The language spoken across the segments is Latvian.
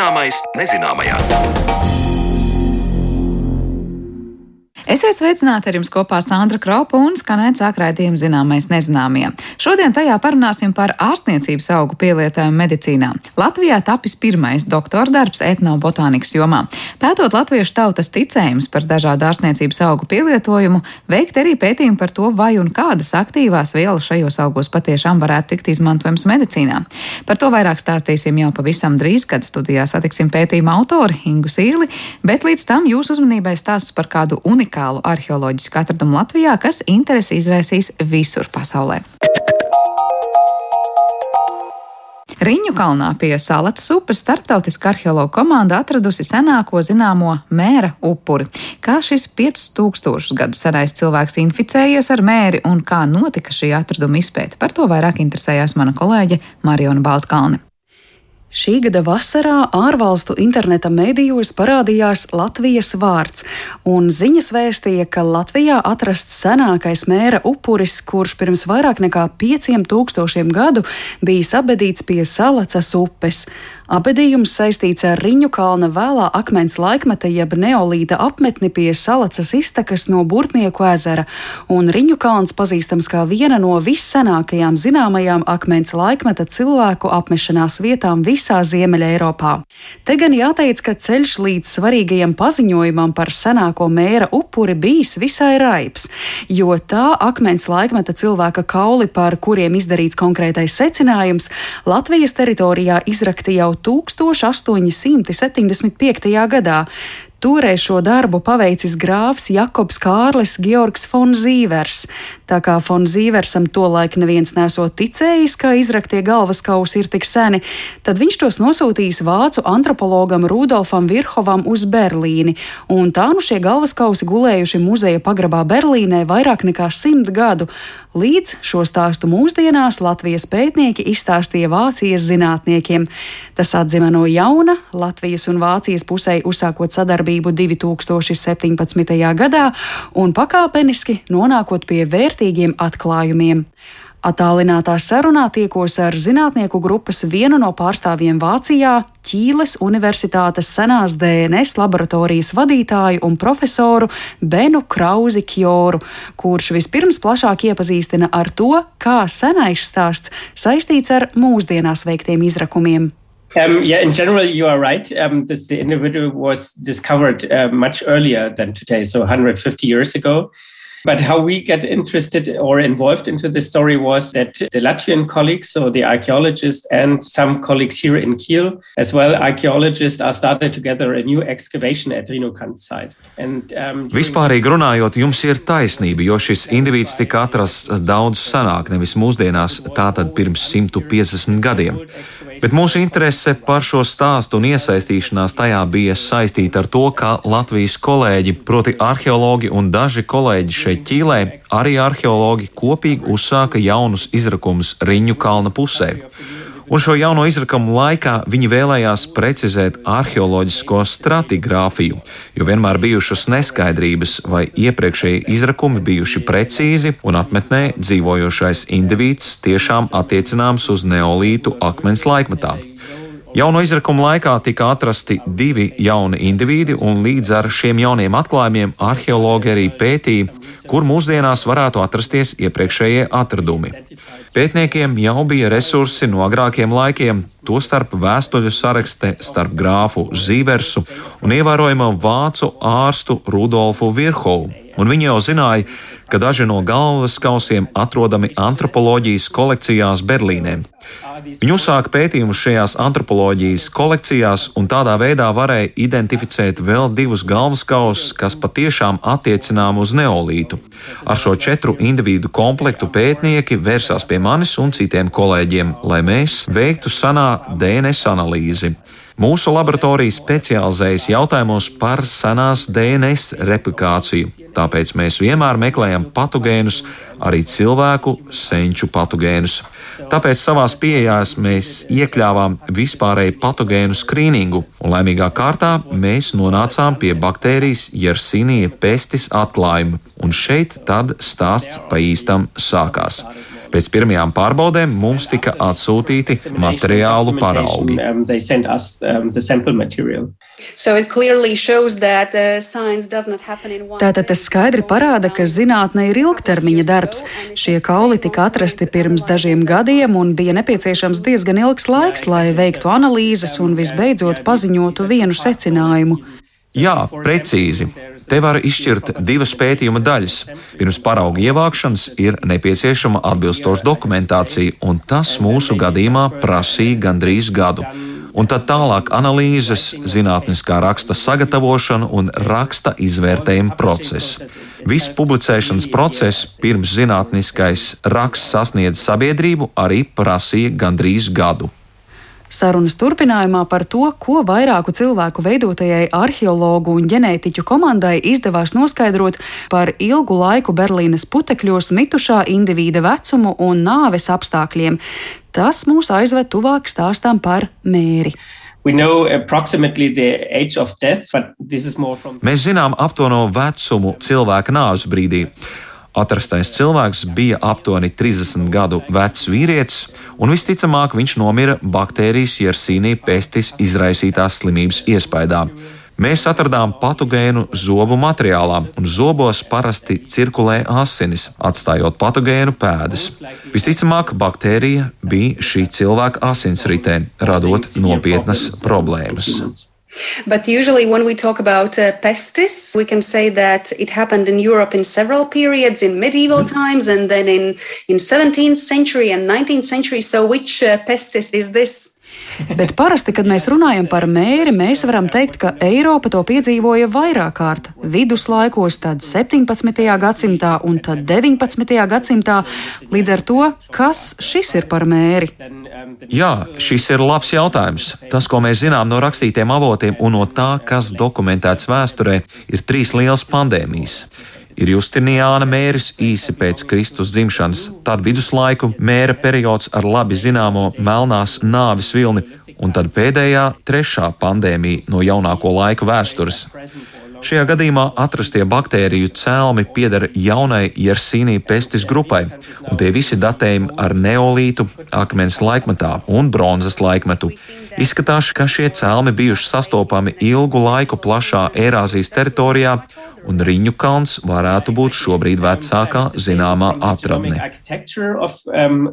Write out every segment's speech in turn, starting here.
Zināmais nezināmajā. Esiet sveicināti ar jums kopā Sandra Kropa un skanēt sākraidījuma zināmais nezināmie. Šodien tajā parunāsim par ārstniecības augu pielietojumu medicīnā. Latvijā tapis pirmais doktora darbs etnobotānikas jomā. Pētot latviešu tautas ticējumus par dažādu ārstniecības augu pielietojumu, veikt arī pētījumu par to, vai un kādas aktīvās vielas šajos augos patiešām varētu tikt izmantojams medicīnā. Par to vairāk stāstīsim jau pavisam drīz, kad studijā satiksim pētījuma autori Ingu Sīli, bet līdz tam jūsu uzmanībai stāsts par kādu unikālu unikālu arheoloģisku atradumu Latvijā, kas interesi izraisīs visur pasaulē. Riņu kalnā pie Salatas upes starptautiska arheologa komanda atradusi senāko zināmo mēra upuri. Kā šis 5000 gadu senais cilvēks inficējies ar mēri un kā notika šī atraduma izpēta, par to vairāk interesējās mana kolēģe Mariona Baltkalne. Šī gada vasarā ārvalstu interneta medijos parādījās Latvijas vārds, un ziņas vēstīja, ka Latvijā atrasts senākais mēra upuris, kurš pirms vairāk nekā 5000 gadu bija sabedīts pie Salacas upes. Abedījums saistīts ar Riņu kalna vēlā akmens laikmeta jeb neolīta apmetni pie Salacas iztakas no Burtnieku ezera, un Riņu kalns pazīstams kā viena no vissenākajām zināmajām akmens laikmeta cilvēku apmešanās vietām visā Ziemeļa Eiropā. Te gan jāteic, ka ceļš līdz svarīgajam paziņojumam par senāko mēra upuri bijis visai raips, jo tā akmens laikmeta cilvēka kauli, par kuriem izdarīts konkrētais secinājums, Latvijas teritorijā izrakti jau 1875. gadā. Toreiz šo darbu paveicis grāfs Jakobs Kārlis Georgs von Zīvers. Tā kā von Zīversam tolaik neviens nesot ticējis, ka izraktie galvaskausi ir tik seni, tad viņš tos nosūtījis vācu antropologam Rudolfam Virhovam uz Berlīni, un tā nu šie galvaskausi gulējuši muzeja pagrabā Berlīnē vairāk nekā simt gadu, līdz šo stāstu mūsdienās Latvijas pētnieki izstāstīja Vācijas zinātniekiem. Tas atzima no jauna Latvijas un Vācijas pusē uzsākot sadarbību darbību 2017. gadā un pakāpeniski nonākot pie vērtīgiem atklājumiem. Atālinātā sarunā tiekos ar zinātnieku grupas vienu no pārstāvjiem Vācijā, Ķīles Universitātes senās DNS laboratorijas vadītāju un profesoru Benu Krauzi Kjoru, kurš vispirms plašāk iepazīstina ar to, kā senais stāsts saistīts ar mūsdienās veiktiem izrakumiem. Um, yeah, in general, you are right. Um, this individual was discovered uh, much earlier than today, so 150 years ago. But how we get interested or involved into this story was that the Latvian colleagues, so the archaeologists and some colleagues here in Kiel, as well, archaeologists are started together a new excavation at Rinukant site. And, um, Vispārīgi runājot, jums ir taisnība, jo šis indivīds tika atrasts daudz senāk, nevis mūsdienās, tātad pirms 150 gadiem. Bet mūsu interese par šo stāstu un iesaistīšanās tajā bija saistīta ar to, ka Latvijas kolēģi, proti arheologi un daži kolēģi šeit Ķīlē, arī arheologi kopīgi uzsāka jaunus izrakumus Riņu kalna pusē. Un šo jauno izrakamu laikā viņi vēlējās precizēt arheoloģisko stratigrāfiju, jo vienmēr bijušas neskaidrības, vai iepriekšēji izrakumi bijuši precīzi un apmetnē dzīvojošais indivīds tiešām attiecināms uz neolītu akmens laikmetā. Jauno izrakumu laikā tika atrasti divi jauni indivīdi, un līdz ar šiem jauniem atklājumiem arheologi arī pētīja, kur mūsdienās varētu atrasties iepriekšējie atradumi. Pētniekiem jau bija resursi no agrākiem laikiem, tostarp vēstuļu sarakste starp grāfu Zīversu un ievērojamo vācu ārstu Rudolfu Virhovu, un viņi jau zināja, ka daži no galvaskausiem atrodami antropoloģijas kolekcijās Berlīnē. Viņi uzsāka pētījumus šajās antropoloģijas kolekcijās un tādā veidā varēja identificēt vēl divus galvaskausus, kas patiešām attiecinām uz neolītu. Ar šo četru individu komplektu pētnieki vērsās pie manis un citiem kolēģiem, lai mēs veiktu sanā DNS analīzi. Mūsu laboratorija specializējas jautājumos par senās DNS replikāciju, tāpēc mēs vienmēr meklējam patogēnus, arī cilvēku senču patogēnus. Tāpēc savā pieejās mēs iekļāvām vispārēju patogēnu skrīningu, un laimīgā kārtā mēs nonācām pie baktērijas Yersinija pestis atklājuma, un šeit tad stāsts pa īstam sākās. Pēc pirmajām pārbaudēm mums tika atsūtīti materiālu paraugi. Um, Tātad tas skaidri parāda, ka zinātne ir ilgtermiņa darbs. Šie kauli tika atrasti pirms dažiem gadiem un bija nepieciešams diezgan ilgs laiks, lai veiktu analīzes un visbeidzot paziņotu vienu secinājumu. Jā, precīzi. Te var izšķirt divas pētījuma daļas. Pirms parauga ievākšanas ir nepieciešama atbilstoša dokumentācija, un tas mūsu gadījumā prasīja gandrīz gadu. Un tad tālāk analīzes, zinātniskā raksta sagatavošana un raksta izvērtējuma process. Viss publicēšanas process pirms zinātniskais raksts sasniedz sabiedrību arī prasīja gandrīz gadu. Sarunas turpinājumā par to, ko vairāku cilvēku veidotajai arheologu un ģenētiķu komandai izdevās noskaidrot par ilgu laiku Berlīnes putekļos mitušā indivīda vecumu un nāves apstākļiem. Tas mūs aizved tuvāk stāstām par mēri. Death, from... Mēs zinām aptuveno vecumu cilvēka nāves brīdī. Atrastais cilvēks bija aptuveni 30 gadu vecs vīrietis, un visticamāk viņš nomira baktērijas jersīnī pestis izraisītās slimības iespējā. Mēs atradām patogēnu zobu materiālā, un zobos parasti cirkulē asinis, atstājot patogēnu pēdas. Visticamāk, baktērija bija šī cilvēka asinsritē, radot nopietnas problēmas. But usually, when we talk about uh, pestis, we can say that it happened in Europe in several periods, in medieval times, and then in in 17th century and 19th century. So, which uh, pestis is this? Bet parasti, kad mēs runājam par mēri, mēs varam teikt, ka Eiropa to piedzīvoja vairāk kārt. Viduslaikos, tad 17. gadsimtā un tad 19. gadsimtā. Līdz ar to, kas šis ir par mēri? Jā, šis ir labs jautājums. Tas, ko mēs zinām no rakstītiem avotiem un no tā, kas dokumentēts vēsturē, ir trīs lielas pandēmijas ir Justiniāna mēris īsi pēc Kristus dzimšanas, tad viduslaiku mēra periods ar labi zināmo melnās nāves vilni, un tad pēdējā trešā pandēmija no jaunāko laiku vēstures. Šajā gadījumā atrastie baktēriju cēlmi pieder jaunai Jersīnī pestis grupai, un tie visi datējumi ar neolītu, akmens laikmetā un bronzas laikmetu. Izskatās, ka šie cēlmi bijuši sastopami ilgu laiku plašā Eirāzijas teritorijā, un Riņu kalns varētu būt šobrīd vecākā zināmā atradne. Um,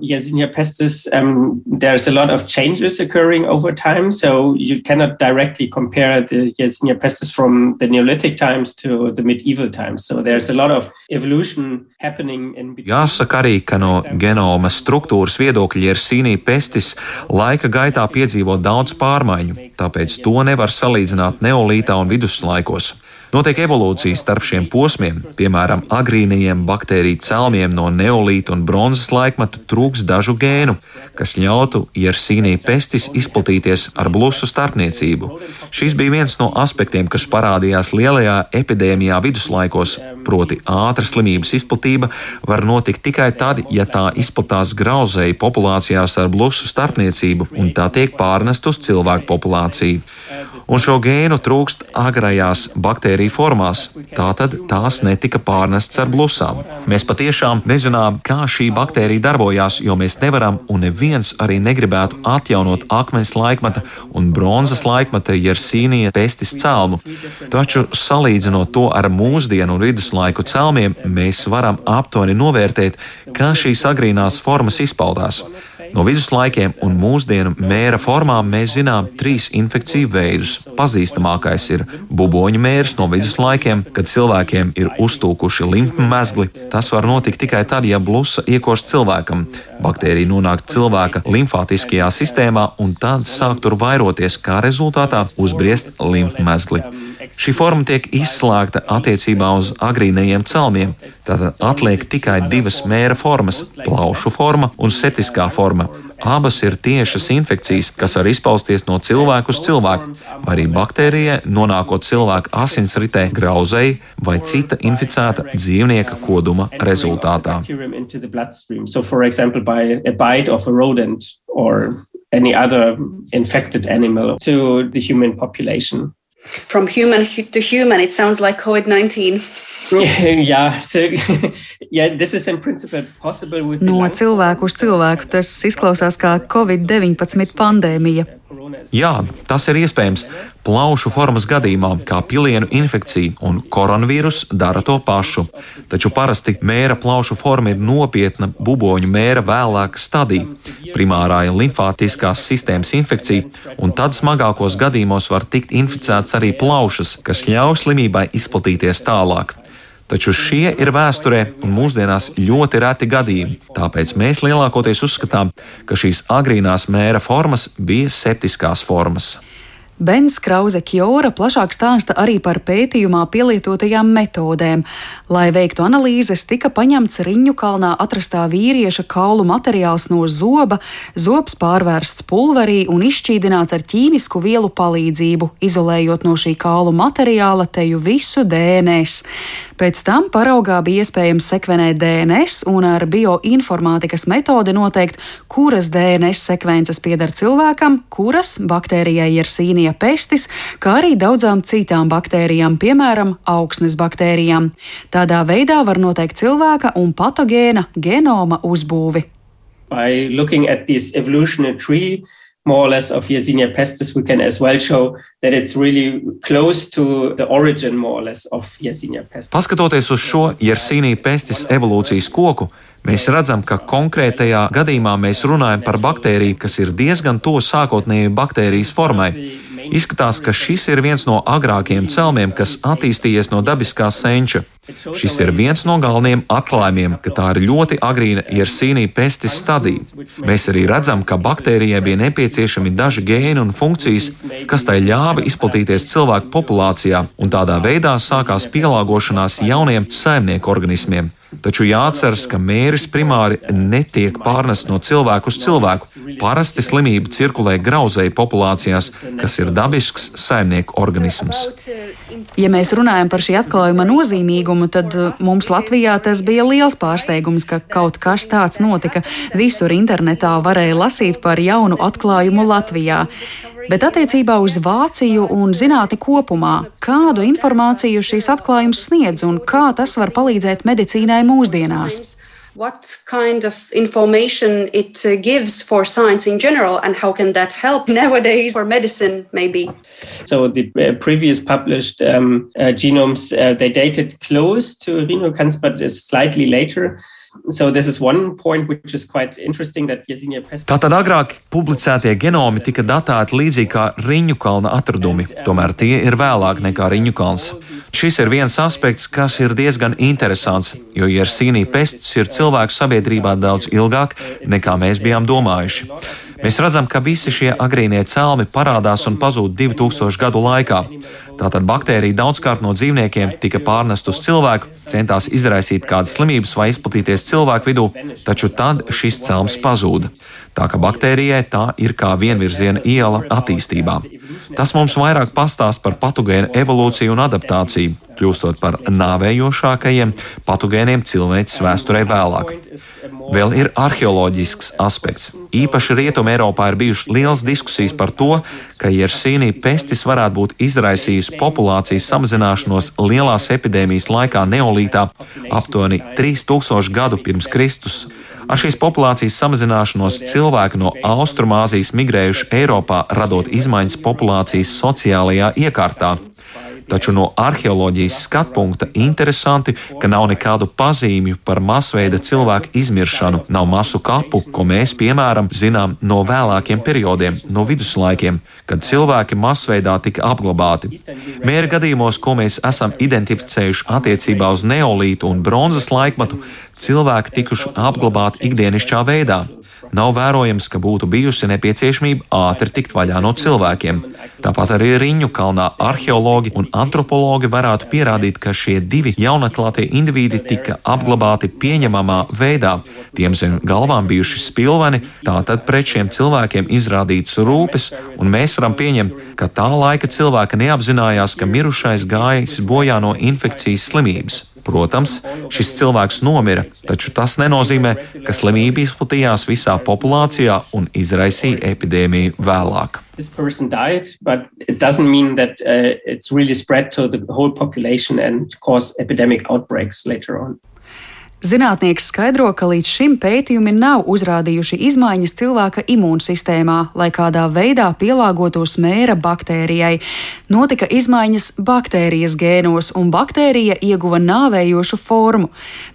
um, there's a lot of changes occurring over time, so you cannot directly compare the Yersinia pestis from the Neolithic times to the medieval times. So there's a lot of evolution happening in between. Jāsaka arī, ka no genoma struktūras viedokļa Yersinia pestis laika gaitā piedzīvo daudz pārmaiņu, tāpēc to nevar salīdzināt neolītā un viduslaikos. Notiek evolūcija starp šiem posmiem, piemēram, agrīnajiem baktēriju cēlmiem no neolīta un bronzas laikmeta trūks dažu gēnu, kas ļautu Jersīnī pestis izplatīties ar blusu starpniecību. Šis bija viens no aspektiem, kas parādījās lielajā epidēmijā viduslaikos, proti ātra slimības izplatība var notikt tikai tad, ja tā izplatās grauzēji populācijās ar blusu starpniecību un tā tiek pārnest uz cilvēku populāciju un šo gēnu trūkst agrajās baktēriju formās, tātad tās netika pārnestas ar blusām. Mēs patiešām nezinām, kā šī baktērija darbojās, jo mēs nevaram un neviens arī negribētu atjaunot akmens laikmeta un bronzas laikmeta jersīnija pestis cēlmu. Taču salīdzinot to ar mūsdienu un viduslaiku cēlmiem, mēs varam aptuveni novērtēt, kā šīs agrīnās formas izpaudās. No viduslaikiem un mūsdienu mēra formām mēs zinām trīs infekciju veidus. Pazīstamākais ir buboņu mērs no viduslaikiem, kad cilvēkiem ir uztūkuši limfu mezgli. Tas var notikt tikai tad, ja blusa iekož cilvēkam. Baktērija nonāk cilvēka limfātiskajā sistēmā un tad sāk tur vairoties, kā rezultātā uzbriest limfu mezgli. Šī forma tiek izslēgta attiecībā uz agrīnajiem celmiem. Tātad atliek tikai divas mēra formas - plaušu forma un septiskā forma. Abas ir tiešas infekcijas, kas var izpausties no cilvēka uz cilvēku, vai arī baktērijai nonākot cilvēka asinsritē, grauzēji vai cita inficēta dzīvnieka koduma rezultātā. Any other infected animal to the human population. From human to human, it sounds like COVID 19. yeah, so, yeah, this is in principle possible with No cilvēku uz cilvēku tas izklausās kā Covid-19 pandēmija. Jā, tas ir iespējams. Plaušu formas gadījumā, kā pilienu infekcija un koronavīrus, dara to pašu. Taču parasti mēra plaušu forma ir nopietna buboņu mēra vēlāka stadija, primārā ir limfātiskās sistēmas infekcija, un tad smagākos gadījumos var tikt inficēts arī plaušas, kas ļauj slimībai izplatīties tālāk. Taču šie ir vēsturē un mūsdienās ļoti reti gadījumi, tāpēc mēs lielākoties uzskatām, ka šīs agrīnās mēra formas bija septiskās formas. Bens Krause Kjora plašāk stāsta arī par pētījumā pielietotajām metodēm. Lai veiktu analīzes, tika paņemts Riņu kalnā atrastā vīrieša kaulu materiāls no zoba, zobs pārvērsts pulverī un izšķīdināts ar ķīmisku vielu palīdzību, izolējot no šī kaulu materiāla teju visu DNS. Pēc tam paraugā bija iespējams sekvenēt DNS un ar bioinformātikas metodi noteikt, kuras DNS sekvences pieder cilvēkam, kuras baktērijai ir sīnija pestis, kā arī daudzām citām baktērijām, piemēram, augsnes baktērijām. Tādā veidā var noteikt cilvēka un patogēna genoma uzbūvi. By looking at this evolutionary tree, more or less of Yersinia pestis, we can as well show that it's really close to the origin, more or less, of Yersinia pestis. Paskatoties uz šo Yersinia pestis evolūcijas koku, mēs redzam, ka konkrētajā gadījumā mēs runājam par baktēriju, kas ir diezgan tuvu sākotnējai baktērijas formai. Izskatās, ka šis ir viens no agrākajiem celmiem, kas attīstījies no dabiskā senča. Šis ir viens no galvenajiem atklājumiem, ka tā ir ļoti agrīna iersīnija pestis stadija. Mēs arī redzam, ka baktērijai bija nepieciešami daži gēni un funkcijas, kas tai ļāva izplatīties cilvēku populācijā, un tādā veidā sākās pielāgošanās jauniem saimnieku organismiem. Taču jāatceras, ka mēris primāri netiek pārnests no cilvēka uz cilvēku. Parasti slimība cirkulē grauzēju populācijās, kas ir dabisks saimnieku organisms. Ja mēs runājam par šī atklājuma nozīmīgumu, tad uh, mums Latvijā tas bija liels pārsteigums, ka kaut kas tāds notika. Visur internetā varēja lasīt par jaunu atklājumu Latvijā. Bet attiecībā uz Vāciju un zinātni kopumā, kādu informāciju šīs atklājums sniedz un kā tas var palīdzēt medicīnai mūsdienās? What kind of information it uh, gives for science in general and how can that help nowadays for medicine maybe so the uh, previous published um, uh, genomes uh, they dated close to rhinocans but slightly later So Tātad agrāk publicētie genomi tika datēti līdzīgi kā Riņu kalna atradumi, tomēr tie ir vēlāk nekā Riņu kalns. Šis ir viens aspekts, kas ir diezgan interesants, jo Jersīnī pests ir cilvēku sabiedrībā daudz ilgāk nekā mēs bijām domājuši. Mēs redzam, ka visi šie agrīnie celmi parādās un pazūd 2000 gadu laikā. Tātad baktērija daudzkārt no dzīvniekiem tika pārnest uz cilvēku, centās izraisīt kādas slimības vai izplatīties cilvēku vidū, taču tad šis celms pazuda. Tā ka baktērijai tā ir kā vienvirziena iela attīstībā. Tas mums vairāk pastāst par patogēnu evolūciju un adaptāciju, kļūstot par nāvējošākajiem patogēniem cilvēces vēsturē vēlāk. Vēl ir arheoloģisks aspekts. Īpaši Rietumē Eiropā ir bijušas liels diskusijas par to, ka Jersīnī pestis varētu būt izraisījusi populācijas samazināšanos lielās epidēmijas laikā Neolītā aptuveni 3000 gadu pirms Kristus. Ar šīs populācijas samazināšanos cilvēki no Austrumāzijas migrējuši Eiropā, radot izmaiņas populācijas sociālajā iekārtā. Taču no arheoloģijas skatu punkta interesanti, ka nav nekādu pazīmju par masveida cilvēku izmiršanu, nav masu kapu, ko mēs, piemēram, zinām no vēlākiem periodiem, no viduslaikiem, kad cilvēki masveidā tika apglabāti. Mēra gadījumos, ko mēs esam identificējuši attiecībā uz neolītu un bronzas laikmetu, cilvēki tikuši apglabāti ikdienišķā veidā. Nav vērojams, ka būtu bijusi nepieciešamība ātri tikt vaļā no cilvēkiem. Tāpat arī Riņu kalnā arheologi un antropologi varētu pierādīt, ka šie divi jaunatklātie indivīdi tika apglabāti pieņemamā veidā. Tiem zem galvām bijuši spilveni, tātad pret šiem cilvēkiem izrādīts rūpes, un mēs varam pieņemt, ka tā laika cilvēki neapzinājās, ka mirušais gājis bojā no infekcijas slimības. Protams, šis cilvēks nomira, taču tas nenozīmē, ka slimība izplatījās visā populācijā un izraisīja epidēmiju vēlāk. this person died, but it doesn't mean that uh, it's really spread to the whole population and cause epidemic outbreaks later on. Zinātnieks skaidro, ka līdz šim pētījumi nav uzrādījuši izmaiņas cilvēka imūnsistēmā, lai kādā veidā pielāgotos mēra baktērijai. Notika izmaiņas baktērijas gēnos, un baktērija ieguva nāvējošu formu.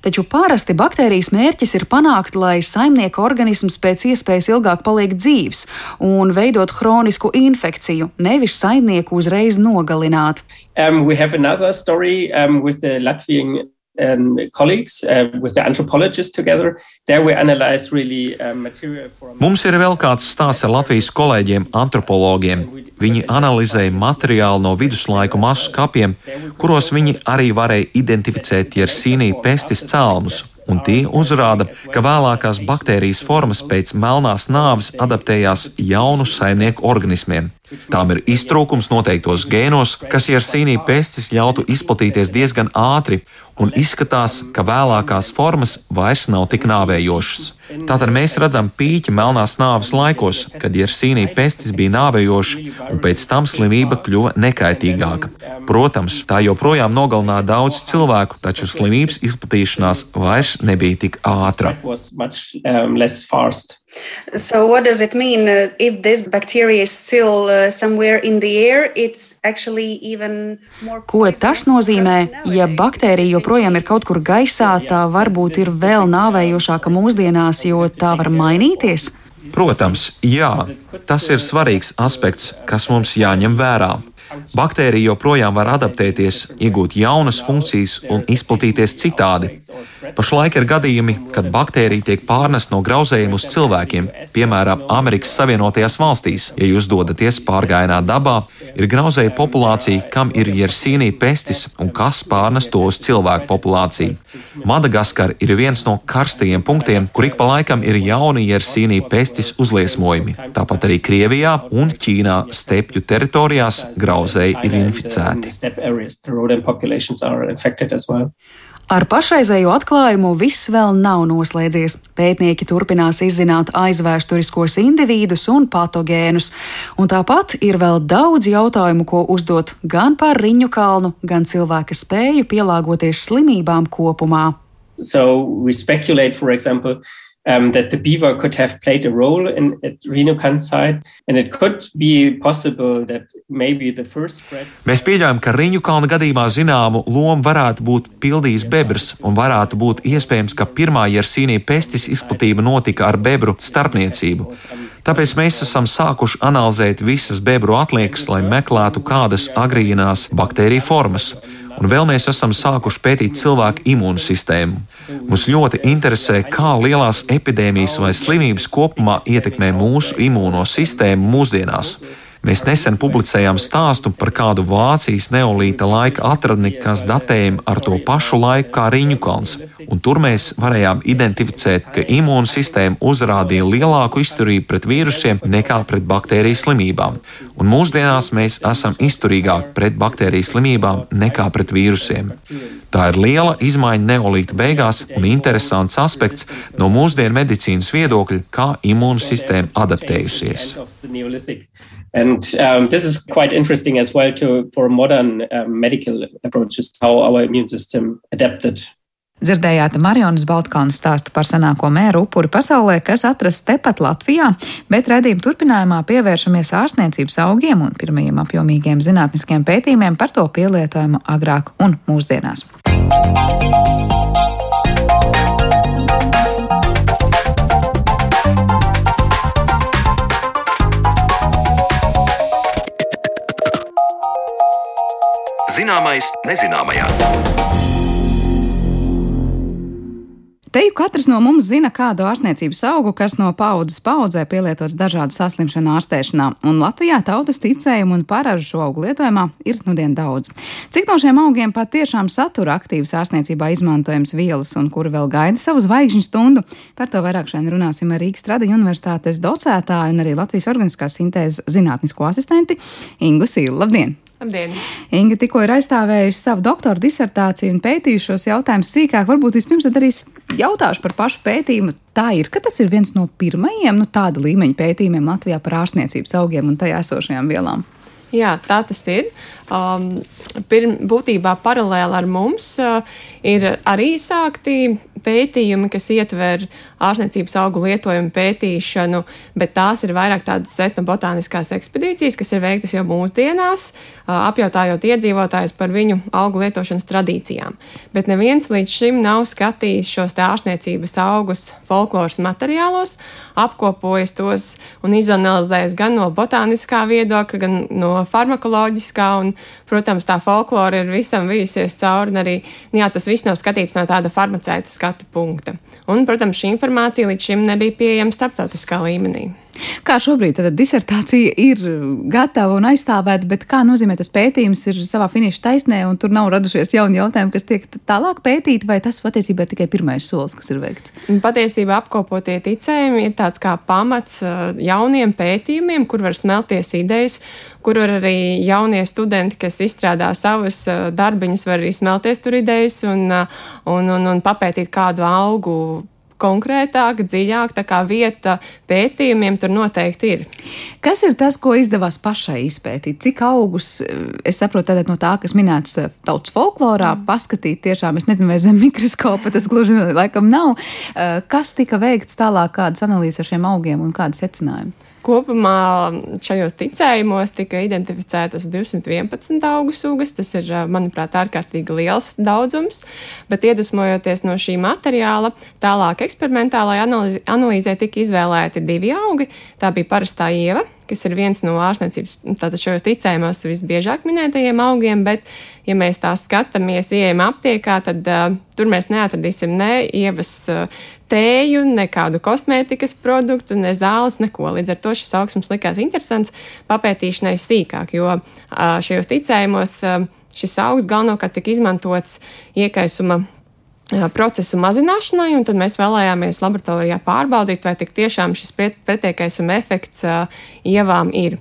Taču parasti baktērijas mērķis ir panākt, lai saimnieka organisms pēc iespējas ilgāk paliek dzīvs un veidot hronisku infekciju, nevis saimnieku uzreiz nogalināt. Um, um, colleagues uh, with the anthropologists together. There we analyze really uh, material for. Mums ir vēl kāds stāsts ar Latvijas kolēģiem, antropologiem. Viņi analizēja materiālu no viduslaiku masu skapiem, kuros viņi arī varēja identificēt Jersīnī pestis cēlmus. Un tie uzrāda, ka vēlākās baktērijas formas pēc melnās nāves adaptējās jaunu saimnieku organismiem. Tām ir iztrūkums noteiktos gēnos, kas Jersīnī pestis ļautu izplatīties diezgan ātri, un izskatās, ka vēlākās formas vairs nav tik nāvējošas. Tātad mēs redzam pīķi melnās nāves laikos, kad Jersīnī pestis bija nāvējoša, un pēc tam slimība kļuva nekaitīgāka. Protams, tā joprojām nogalināja daudz cilvēku, taču slimības izplatīšanās vairs nebija tik ātra. So, what does it mean uh, if this bacteria is still uh, somewhere in the air? It's actually even more. Ko tas nozīmē? Ja baktērija joprojām ir kaut kur gaisā, tā varbūt ir vēl nāvējošāka mūsdienās, jo tā var mainīties. Protams, jā, tas ir svarīgs aspekts, kas mums jāņem vērā. Baktērija joprojām var adaptēties, iegūt jaunas funkcijas un izplatīties citādi. Pašlaik ir gadījumi, kad baktērija tiek pārnesta no grauzējuma uz cilvēkiem, piemēram, Amerikas Savienotajās valstīs. Ja jūs dodaties pārgājienā dabā, ir grauzēja populācija, kam ir jersīnī pestis un kas pārnes to uz cilvēku populāciju. Madagaskar ir viens no karstajiem punktiem, kur ik pa laikam ir jauni jersīnī pestis uzliesmojumi. Tāpat arī Krievijā un Ķīnā stepju teritorijās grauzēji ir inficēti. Ar pašreizējo atklājumu viss vēl nav noslēdzies. Pētnieki turpinās izzināt aizvēsturiskos individus un patogēnus, un tāpat ir vēl daudz jautājumu, ko uzdot gan par riņu kalnu, gan cilvēka spēju pielāgoties slimībām kopumā. So we speculate, for example, um, that the beaver could have played a role in at Renocan site, and it could be possible that maybe the first spread. Mēs pieļaujam, ka Riņu kalna gadījumā zināmu lomu varētu būt pildījis bebrs, un varētu būt iespējams, ka pirmā jersīnī pestis izplatība notika ar bebru starpniecību. Tāpēc mēs esam sākuši analizēt visas bebru atliekas, lai meklētu kādas agrīnās baktēriju formas un vēl mēs esam sākuši pētīt cilvēku imūnsistēmu. Mums ļoti interesē, kā lielās epidēmijas vai slimības kopumā ietekmē mūsu imūno sistēmu mūsdienās. Mēs nesen publicējām stāstu par kādu Vācijas neolīta laika atradni, kas datējama ar to pašu laiku kā Riņukalns, un tur mēs varējām identificēt, ka imūnsistēma uzrādīja lielāku izturību pret vīrusiem nekā pret baktēriju slimībām, un mūsdienās mēs esam izturīgāki pret baktēriju slimībām nekā pret vīrusiem. Tā ir liela izmaiņa neolīta beigās un interesants aspekts no mūsdienu medicīnas viedokļa, kā imūnsistēma adaptējusies. And um, this is quite interesting as well to, for modern um, medical approaches, how our immune system adapted Dzirdējāt Marijas Baltkalnas stāstu par senāko mēru upuri pasaulē, kas atrasts tepat Latvijā, bet redzījuma turpinājumā pievēršamies ārstniecības augiem un pirmajiem apjomīgiem zinātniskiem pētījumiem par to pielietojumu agrāk un mūsdienās. Zināmais nezināmajā. Teju katrs no mums zina kādu ārstniecības augu, kas no paudzes paudzē pielietots dažādu saslimšanu ārstēšanā, un Latvijā tautas ticējumu un paražu šo augu lietojumā ir nudien daudz. Cik no šiem augiem patiešām satura aktīvas ārstniecībā izmantojams vielas un kuri vēl gaida savu zvaigžņu stundu, par to vairāk šodien runāsim ar Rīgas Tradiņu universitātes docētāju un arī Latvijas organiskās sintēzes zinātnisko asistenti Ingu Sīlu. Labdien! Labdien! Inga tikko ir aizstāvējusi savu doktora disertāciju un pētījuši šos jautājumus sīkāk. Varbūt vispirms tad arī jautāšu par pašu pētījumu. Tā ir, ka tas ir viens no pirmajiem nu, tāda līmeņa pētījumiem Latvijā par ārstniecības augiem un tajā esošajām vielām. Jā, tā tas ir. Um, pirm, būtībā paralēli ar mums uh, ir arī sākti pētījumi, kas ietver ārstniecības augu lietojumu pētīšanu, bet tās ir vairāk tādas etnobotāniskās ekspedīcijas, kas ir veiktas jau mūsdienās, apjautājot iedzīvotājus par viņu augu lietošanas tradīcijām. Bet neviens līdz šim nav skatījis šos ārstniecības augus folkloras materiālos, apkopojis tos un izanalizējis gan no botāniskā viedokļa, gan no farmakoloģiskā. Un, protams, tā folklora ir visam bijusies cauri, un arī nu jā, tas viss nav skatīts no tāda farmaceita skatu punkta. Un, protams, šī informācija līdz šim nebija pieejama starptautiskā līmenī. Kā šobrīd tad disertācija ir gatava un aizstāvēta, bet kā nozīmē tas pētījums ir savā finiša taisnē un tur nav radušies jauni jautājumi, kas tiek tālāk pētīti, vai tas patiesībā ir tikai pirmais solis, kas ir veikts? Patiesībā apkopotie ticējumi ir tāds kā pamats uh, jauniem pētījumiem, kur var smelties idejas, kur var arī jaunie studenti, kas izstrādā savus uh, darbiņus, var arī smelties tur idejas un, uh, un, un, un papētīt kādu augu konkrētāk, dziļāk, tā kā vieta pētījumiem tur noteikti ir. Kas ir tas, ko izdevās pašai izpētīt? Cik augus, es saprotu, tātad no tā, kas minēts eh, tautas folklorā, mm. paskatīt tiešām, es nezinu, vai zem mikroskopa tas gluži laikam nav. Eh, kas tika veikts tālāk, kādas analīzes ar šiem augiem un kādi secinājumi? Kopumā šajos ticējumos tika identificētas 211 augu sugas. Tas ir, manuprāt, ārkārtīgi liels daudzums, bet iedvesmojoties no šī materiāla, tālāk eksperimentālajā analīzē tika izvēlēti divi augi. Tā bija parastā ieva, kas ir viens no ārstniecības, tātad šajos ticējumos visbiežāk minētajiem augiem, bet, ja mēs tā skatāmies, ieejam aptiekā, tad uh, tur mēs neatradīsim ne ievas uh, tēju, nekādu kosmētikas produktu, ne zāles, neko. Līdz ar to šis augs mums likās interesants papētīšanai sīkāk, jo uh, šajos ticējumos uh, šis augs galvenokārt tika izmantots iekaisuma procesu mazināšanai, un tad mēs vēlējāmies laboratorijā pārbaudīt, vai tik tiešām šis pretiekaisuma efekts ievām ir.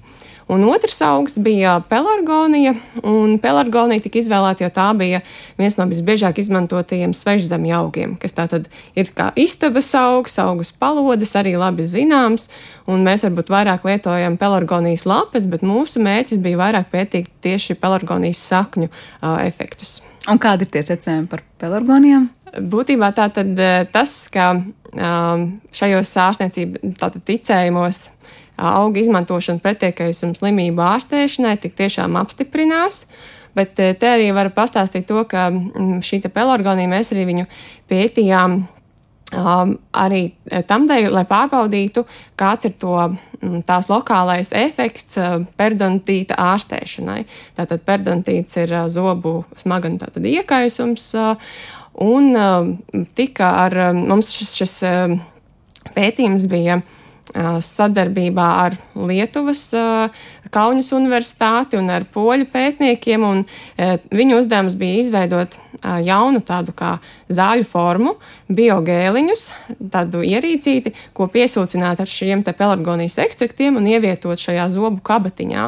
Un otrs augsts bija pelargonija, un pelargonija tika izvēlēta, jo tā bija viens no visbiežāk izmantotajiem svežzemju augiem, kas tātad ir kā istabas augs, augus palodes, arī labi zināms, un mēs varbūt vairāk lietojam pelargonijas lapes, bet mūsu mērķis bija vairāk pētīt tieši pelargonijas sakņu uh, efektus. Un kādi ir tie secinājumi par pelargonijām? Būtībā tā tad tas, ka um, šajos ārstniecības ticējumos auga izmantošana pretiekaisuma slimību ārstēšanai tik tiešām apstiprinās. Bet eh, te arī var pastāstīt to, ka mm, šī pelorgonija mēs arī viņu pētījām Um, arī tam dēļ, lai pārbaudītu, kāds ir to, tās lokālais efekts uh, periodontīta ārstēšanai. Tātad periodontīts ir zobu smaganu iekaisums, Un tika ar um, mums šis, šis um, pētījums bija sadarbībā ar Lietuvas Kaunas Universitāti un ar poļu pētniekiem, un viņu uzdevums bija izveidot jaunu tādu kā zāļu formu, biogēliņus, tādu ierīcīti, ko piesūcināt ar šiem pelargonijas ekstraktiem un ievietot šajā zobu kabatiņā,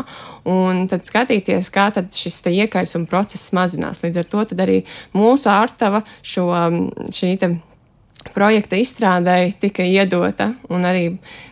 un tad skatīties, kā tad šis iekaisuma process mazinās. Līdz ar to arī mūsu ārtava šo, šī projekta izstrādēji tika iedota, un arī,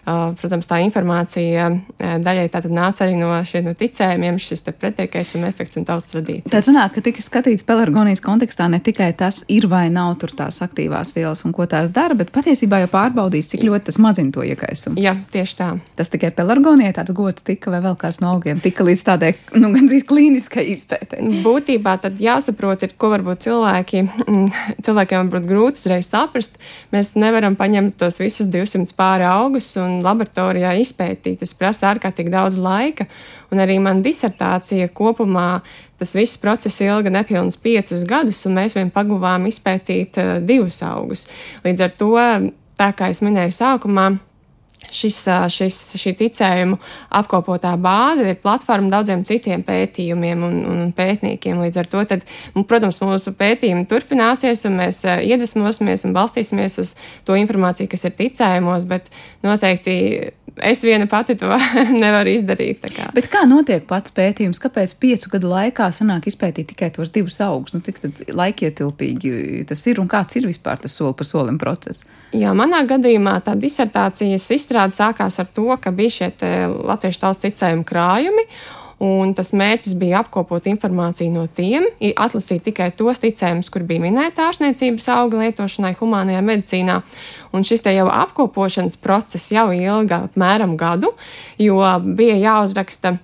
protams, tā informācija daļai tātad nāca arī no šiem no ticējumiem, šis te pretiekaisuma efekts un tautas tradīcijas. Tā sanāk, ka tika skatīts pelargonijas kontekstā ne tikai tas ir vai nav tur tās aktīvās vielas un ko tās dara, bet patiesībā jau pārbaudīs, cik ļoti tas mazina to iekaisumu. Jā, tieši tā. Tas tikai pelargonijai tāds gods tika vai vēl kāds no augiem tika līdz tādai, nu, gandrīz klīniskai izpētei. Būtībā tad jāsaprot, ir, ko varbūt cilvēki, cilvēkiem varbūt grūti uzreiz saprast, Mēs nevaram paņemt tos visus 200 pāri augus un laboratorijā izpētīt. Tas prasa ārkārtīgi daudz laika, un arī man disertācija kopumā tas viss process ilga nepilnus piecus gadus, un mēs vien paguvām izpētīt uh, divus augus. Līdz ar to, tā kā es minēju sākumā, šis, šis, šī ticējuma apkopotā bāze ir platforma daudziem citiem pētījumiem un, un pētniekiem. Līdz ar to, tad, protams, mūsu pētījumi turpināsies, un mēs iedvesmosimies un balstīsimies uz to informāciju, kas ir ticējumos, bet noteikti es viena pati to nevaru izdarīt. Kā. Bet kā notiek pats pētījums? Kāpēc piecu gadu laikā sanāk izpētīt tikai tos divus augus? Nu, cik laikietilpīgi tas ir un kāds ir vispār tas soli pa solim process? Jā, manā gadījumā tā disertācijas izstrāde sākās ar to, ka bija šie latviešu tautas ticējuma krājumi. Un tas mērķis bija apkopot informāciju no tiem, atlasīt tikai tos ticējumus, kur bija minēta ārstniecības auga lietošanai humānajā medicīnā. Un šis jau apkopošanas process jau ilga apmēram gadu, jo bija jāuzraksta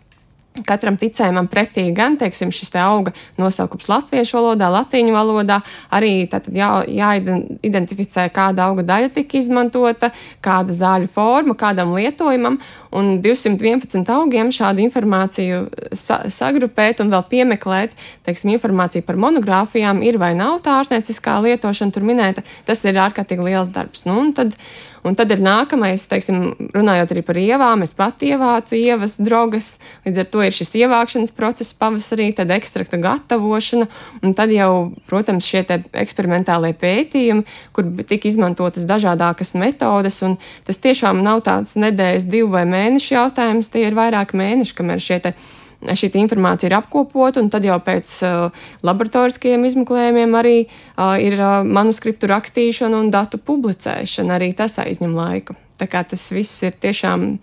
Katram ticējumam pretī gan teiksim, šis te auga nosaukums latviešu valodā, latīņu valodā, arī jā, jāidentificē, kāda auga daļa tika izmantota, kāda zāļu forma, kādam lietojumam, un 211 augiem šādu informāciju sa sagrupēt un vēl piemeklēt, teiksim, informāciju par monogrāfijām, ir vai nav tā ārstnieciskā lietošana tur minēta, tas ir ārkārtīgi liels darbs. Nu, un tad, Un tad ir nākamais, teiksim, runājot arī par ievām, es pati ievācu ievas drogas, līdz ar to ir šis ievākšanas process pavasarī, tad ekstrakta gatavošana, un tad jau, protams, šie eksperimentālie pētījumi, kur tika izmantotas dažādākas metodes, un tas tiešām nav tāds nedēļas, divu vai mēnešu jautājums, tie ir vairāk mēneši, kamēr šie te šī informācija ir apkopota, un tad jau pēc uh, laboratoriskajiem izmeklējumiem arī uh, ir uh, manuskriptu rakstīšana un datu publicēšana. Arī tas aizņem laiku. Tā kā tas viss ir tiešām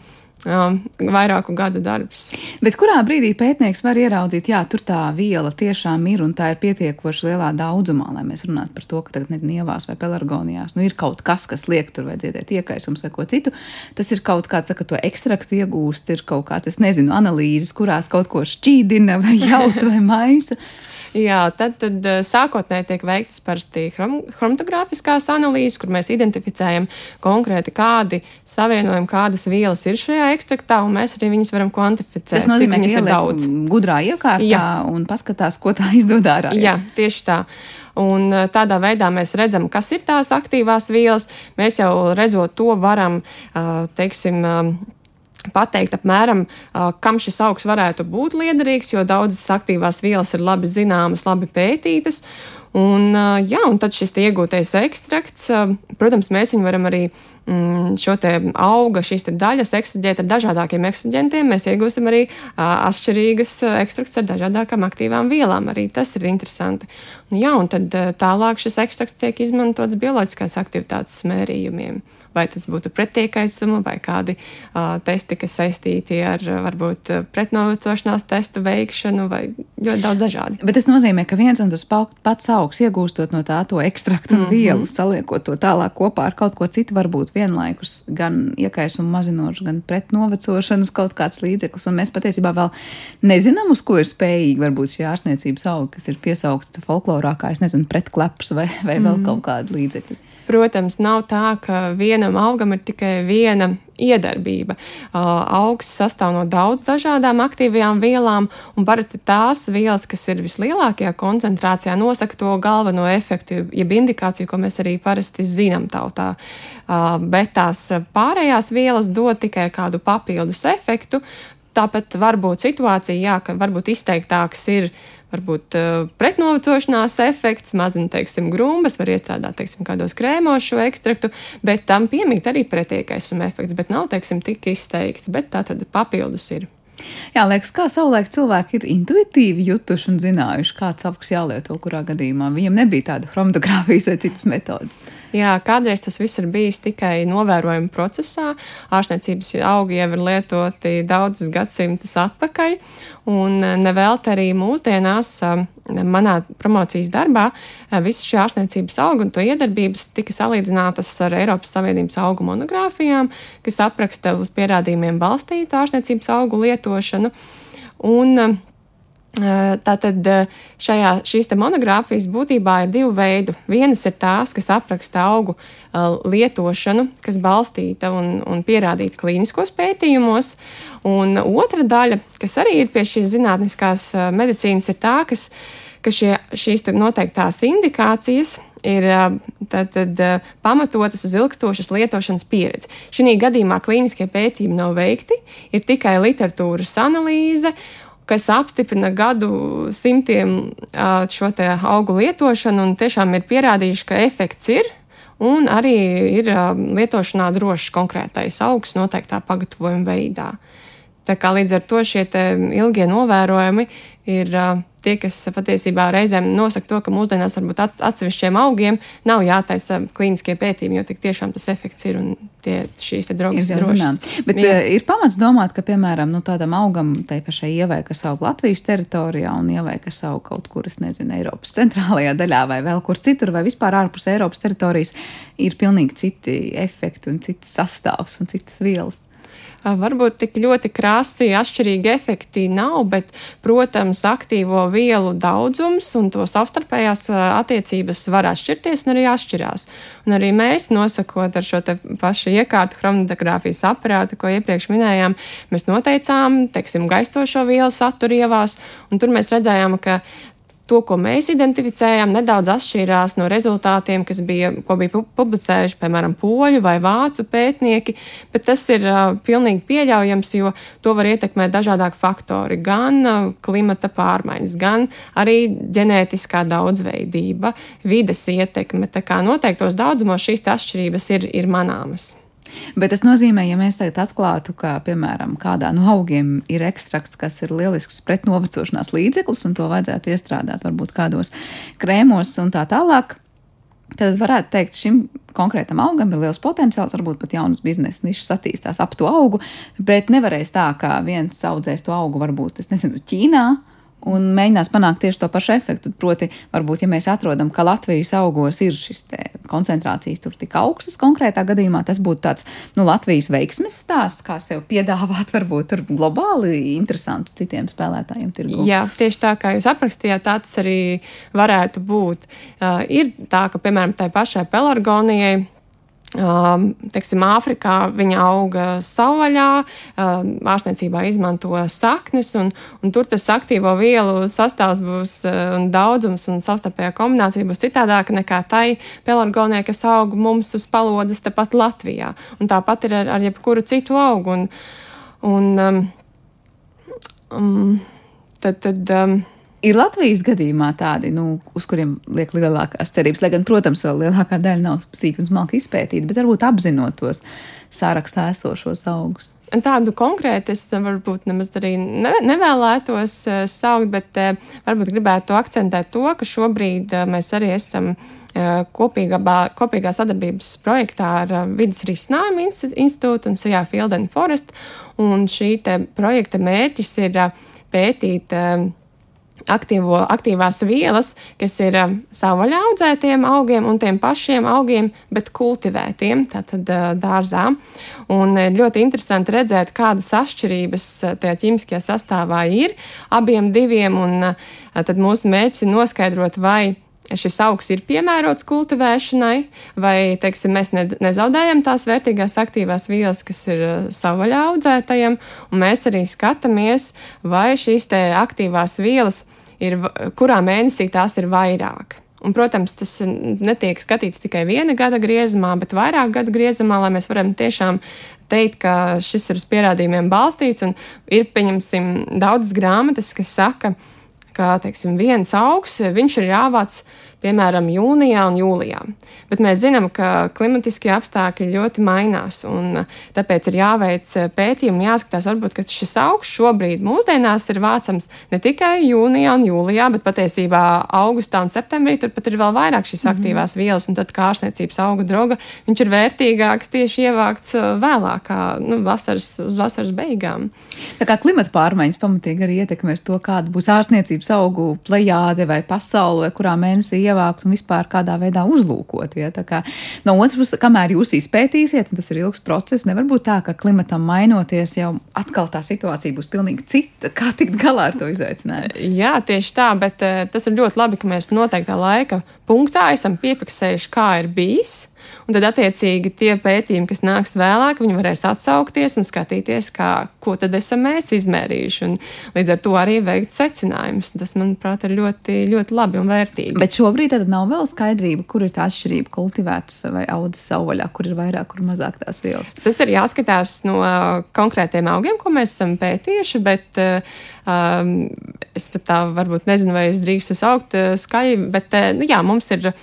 um, vairāku gadu darbs. Bet kurā brīdī pētnieks var ieraudzīt, jā, tur tā viela tiešām ir un tā ir pietiekoši lielā daudzumā, lai mēs runātu par to, ka tagad nezinu, ievās vai pelargonijās, nu ir kaut kas, kas liek tur vai dziedēt iekaisums vai ko citu. Tas ir kaut kāds, saka, to ekstraktu iegūst, ir kaut kāds, es nezinu, analīzes, kurās kaut ko šķīdina vai jauc vai maisa. Jā, tad, tad eh, sākotnēji tiek veiktas parasti chrom, chromatogrāfiskās analīzes, kur mēs identificējam konkrēti, kādi savienojumi, kādas vielas ir šajā ekstraktā, un mēs arī viņus varam kvantificēt. Tas nozīmē, ka ir daudz gudrā iekārtā jā. un paskatās, ko tā izdod ārā. Jā, jā tieši tā. Un eh, tādā veidā mēs redzam, kas ir tās aktīvās vielas. Mēs jau redzot to, varam, eh, teiksim, pateikt apmēram, kam šis augs varētu būt liederīgs, jo daudzas aktīvās vielas ir labi zināmas, labi pētītas. Un, jā, un tad šis iegūtais ekstrakts, protams, mēs viņu varam arī mm, šo auga, šīs daļas ekstraģēt ar dažādākiem ekstraģentiem. Mēs iegūsim arī atšķirīgas ekstrakts ar dažādākām aktīvām vielām. Arī tas ir interesanti. Un, jā, un tad tālāk šis ekstrakts tiek izmantots bioloģiskās aktivitātes mērījumiem vai tas būtu pretiekaisuma vai kādi uh, testi, kas saistīti ar varbūt pretnovecošanās testu veikšanu vai ļoti daudz dažādi. Bet tas nozīmē, ka viens un tas pats augs iegūstot no tā to ekstraktu un mm -hmm. vielu, saliekot to tālāk kopā ar kaut ko citu, varbūt vienlaikus gan iekaisumu mazinošs, gan pretnovecošanas kaut kāds līdzeklis. Un mēs patiesībā vēl nezinām, uz ko ir spējīgi varbūt šī ārstniecības auga, kas ir piesaukta folklorā, kā es nezinu, pretkleps vai, vai vēl mm kaut kādi līdzekļi. Protams, nav tā, ka vienam augam ir tikai viena iedarbība. Augs sastāv no daudz dažādām aktīvajām vielām, un parasti tās vielas, kas ir vislielākajā koncentrācijā, nosaka to galveno efektu, jeb indikāciju, ko mēs arī parasti zinām tautā. Bet tās pārējās vielas dod tikai kādu papildus efektu. Tāpat var būt situācija, jā, ka varbūt izteiktāks ir varbūt uh, pretnovecošanās efekts, mazina, teiksim, grumbas, var iestrādāt, teiksim, kādos krēmos šo ekstraktu, bet tam piemīt arī pretiekaisuma efekts, bet nav, teiksim, tik izteikts, bet tā tad papildus ir. Jā, liekas, kā savulaik cilvēki ir intuitīvi jutuši un zinājuši, kāds apks jālieto kurā gadījumā. Viņam nebija tāda chromatogrāfijas vai citas metodas. Jā, kādreiz tas viss ir bijis tikai novērojuma procesā. Ārstniecības augi jau ir lietoti daudzas gadsimtas atpakaļ, un nevelti arī mūsdienās manā promocijas darbā visas šī ārstniecības auga un to iedarbības tika salīdzinātas ar Eiropas Savienības augu monogrāfijām, kas apraksta uz pierādījumiem balstītu ārstniecības augu lietošanu. Un Tātad šajā, šīs monogrāfijas būtībā ir divi veidi. Vienas ir tās, kas apraksta augu lietošanu, kas balstīta un, un pierādīta klīniskos pētījumos, un otra daļa, kas arī ir pie šīs zinātniskās uh, medicīnas, ir tā, kas, ka šie, šīs noteiktās indikācijas ir tad, tad, pamatotas uz ilgstošas lietošanas pieredzi. Šī gadījumā klīniskie pētījumi nav veikti, ir tikai literatūras analīze kas apstiprina gadu simtiem šo augu lietošanu, un tiešām ir pierādījuši, ka efekts ir. Un arī ir lietošanā drošs konkrētais augs noteiktā pagatavojuma veidā. Tā kā līdz ar to šie ilgie novērojumi ir tie, kas patiesībā reizēm nosaka to, ka mūsdienās varbūt atsevišķiem augiem nav jātaisa klīniskie pētījumi, jo tik tiešām tas efekts ir un tie, šīs te drogas ir drošas. Bet Jā. uh, ir pamats domāt, ka, piemēram, nu, tādam augam, tai pašai ievai, kas aug Latvijas teritorijā un ievai, kas aug kaut kur, es nezinu, Eiropas centrālajā daļā vai vēl kur citur vai vispār ārpus Eiropas teritorijas, ir pilnīgi citi efekti un cits sastāvs un citas vielas. Varbūt tik ļoti krāsī atšķirīgi efekti nav, bet, protams, aktīvo vielu daudzums un to savstarpējās attiecības var atšķirties un arī atšķirās. Un arī mēs, nosakot ar šo pašu iekārtu chromatogrāfijas aparātu, ko iepriekš minējām, mēs noteicām, teiksim, gaistošo vielu saturu ievās, un tur mēs redzējām, ka to, ko mēs identificējām, nedaudz atšķīrās no rezultātiem, kas bija, ko bija publicējuši, piemēram, poļu vai vācu pētnieki, bet tas ir uh, pilnīgi pieļaujams, jo to var ietekmēt dažādāki faktori, gan uh, klimata pārmaiņas, gan arī ģenētiskā daudzveidība, vides ietekme, tā kā noteiktos daudzumos šīs atšķirības ir, ir manāmas. Bet tas nozīmē, ja mēs tagad atklātu, ka, piemēram, kādā no augiem ir ekstrakts, kas ir lielisks pretnovecošanās līdzeklis, un to vajadzētu iestrādāt varbūt kādos krēmos un tā tālāk, tad varētu teikt, šim konkrētam augam ir liels potenciāls, varbūt pat jaunas biznesa nišas attīstās ap to augu, bet nevarēs tā, ka viens audzēs to augu varbūt, es nezinu, Ķīnā un mēģinās panākt tieši to pašu efektu. Proti, varbūt, ja mēs atrodam, ka Latvijas augos ir šis koncentrācijas tur tik augstas konkrētā gadījumā, tas būtu tāds nu, Latvijas veiksmes stāsts, kā sev piedāvāt, varbūt tur globāli interesantu citiem spēlētājiem. Tirgu. Jā, tieši tā kā jūs aprakstījāt, tā tas arī varētu būt. Uh, ir tā, ka, piemēram, tai pašai pelargonijai Teiksim, Āfrikā viņa auga savvaļā, ārstniecībā izmanto saknes, un, un tur tas aktīvo vielu sastāvs būs un daudzums un savstarpējā kombinācija būs citādāka nekā tai pelargonē, kas aug mums uz palodas tepat Latvijā. Un tāpat ir ar, ar jebkuru citu augu. Un, un, um, um, tad, tad, um, Ir Latvijas gadījumā tādi, nu, uz kuriem liek lielākās cerības, lai gan, protams, vēl lielākā daļa nav sīk un smalki izpētīta, bet varbūt apzinot tos sārakstā esošos augus. Tādu konkrēti es varbūt nemaz arī ne, nevēlētos uh, saukt, bet uh, varbūt gribētu akcentēt to, ka šobrīd uh, mēs arī esam kopīgā, kopīgā sadarbības projektā ar Vides risinājumu institūtu un Sijā Field and Forest. Un šī projekta mērķis ir pētīt aktīvo, aktīvās vielas, kas ir um, savvaļā audzētiem augiem un tiem pašiem augiem, bet kultivētiem, tātad uh, dārzā. Un ļoti interesanti redzēt, kādas atšķirības uh, tajā ķīmiskajā sastāvā ir abiem diviem, un uh, tad mūsu mērķis ir noskaidrot, vai šis augs ir piemērots kultivēšanai, vai teiksim, mēs ne, nezaudējam tās vērtīgās aktīvās vielas, kas ir savvaļā audzētajam, un mēs arī skatāmies, vai šīs aktīvās vielas ir, kurā mēnesī tās ir vairāk. Un, protams, tas netiek skatīts tikai viena gada griezumā, bet vairāk gadu griezumā, lai mēs varam tiešām teikt, ka šis ir uz pierādījumiem balstīts. Ir, pieņemsim, daudzas grāmatas, kas saka, ka, teiksim, viens augs, viņš ir jāvāc piemēram, jūnijā un jūlijā. Bet mēs zinām, ka klimatiskie apstākļi ļoti mainās, un tāpēc ir jāveic pētījumi, jāskatās, varbūt, šis augsts šobrīd mūsdienās ir vācams ne tikai jūnijā un jūlijā, bet patiesībā augustā un septembrī tur pat ir vēl vairāk šīs mhm. aktīvās vielas, un tad kā ārstniecības auga droga, viņš ir vērtīgāks tieši ievākts uh, vēlākā, nu, vasaras, uz vasaras beigām. Tā kā klimata pārmaiņas pamatīgi arī ietekmēs to, kāda būs ārstniecības augu plejāde vai pasaule, kurā mēnesī ievākt un vispār kādā veidā uzlūkot. Ja? Kā, no otras puses, kamēr jūs izpētīsiet, tas ir ilgs process, nevar būt tā, ka klimatam mainoties jau atkal tā situācija būs pilnīgi cita. Kā tikt galā ar to izaicinājumu? Jā, tieši tā, bet uh, tas ir ļoti labi, ka mēs noteiktā laika punktā esam piefiksējuši, kā ir bijis. Un tad, attiecīgi, tie pētījumi, kas nāks vēlāk, viņi varēs atsaukties un skatīties, kā, ko tad esam mēs izmērījuši. Un līdz ar to arī veikt secinājumus. Tas, manuprāt, ir ļoti, ļoti labi un vērtīgi. Bet šobrīd tad nav vēl skaidrība, kur ir tā atšķirība kultivētas vai audzes savvaļā, kur ir vairāk, kur mazāk tās vielas. Tas ir jāskatās no konkrētiem augiem, ko mēs esam pētījuši, bet um, es pat tā varbūt nezinu, vai es drīkstu saukt skaļi, bet nu, jā, mums ir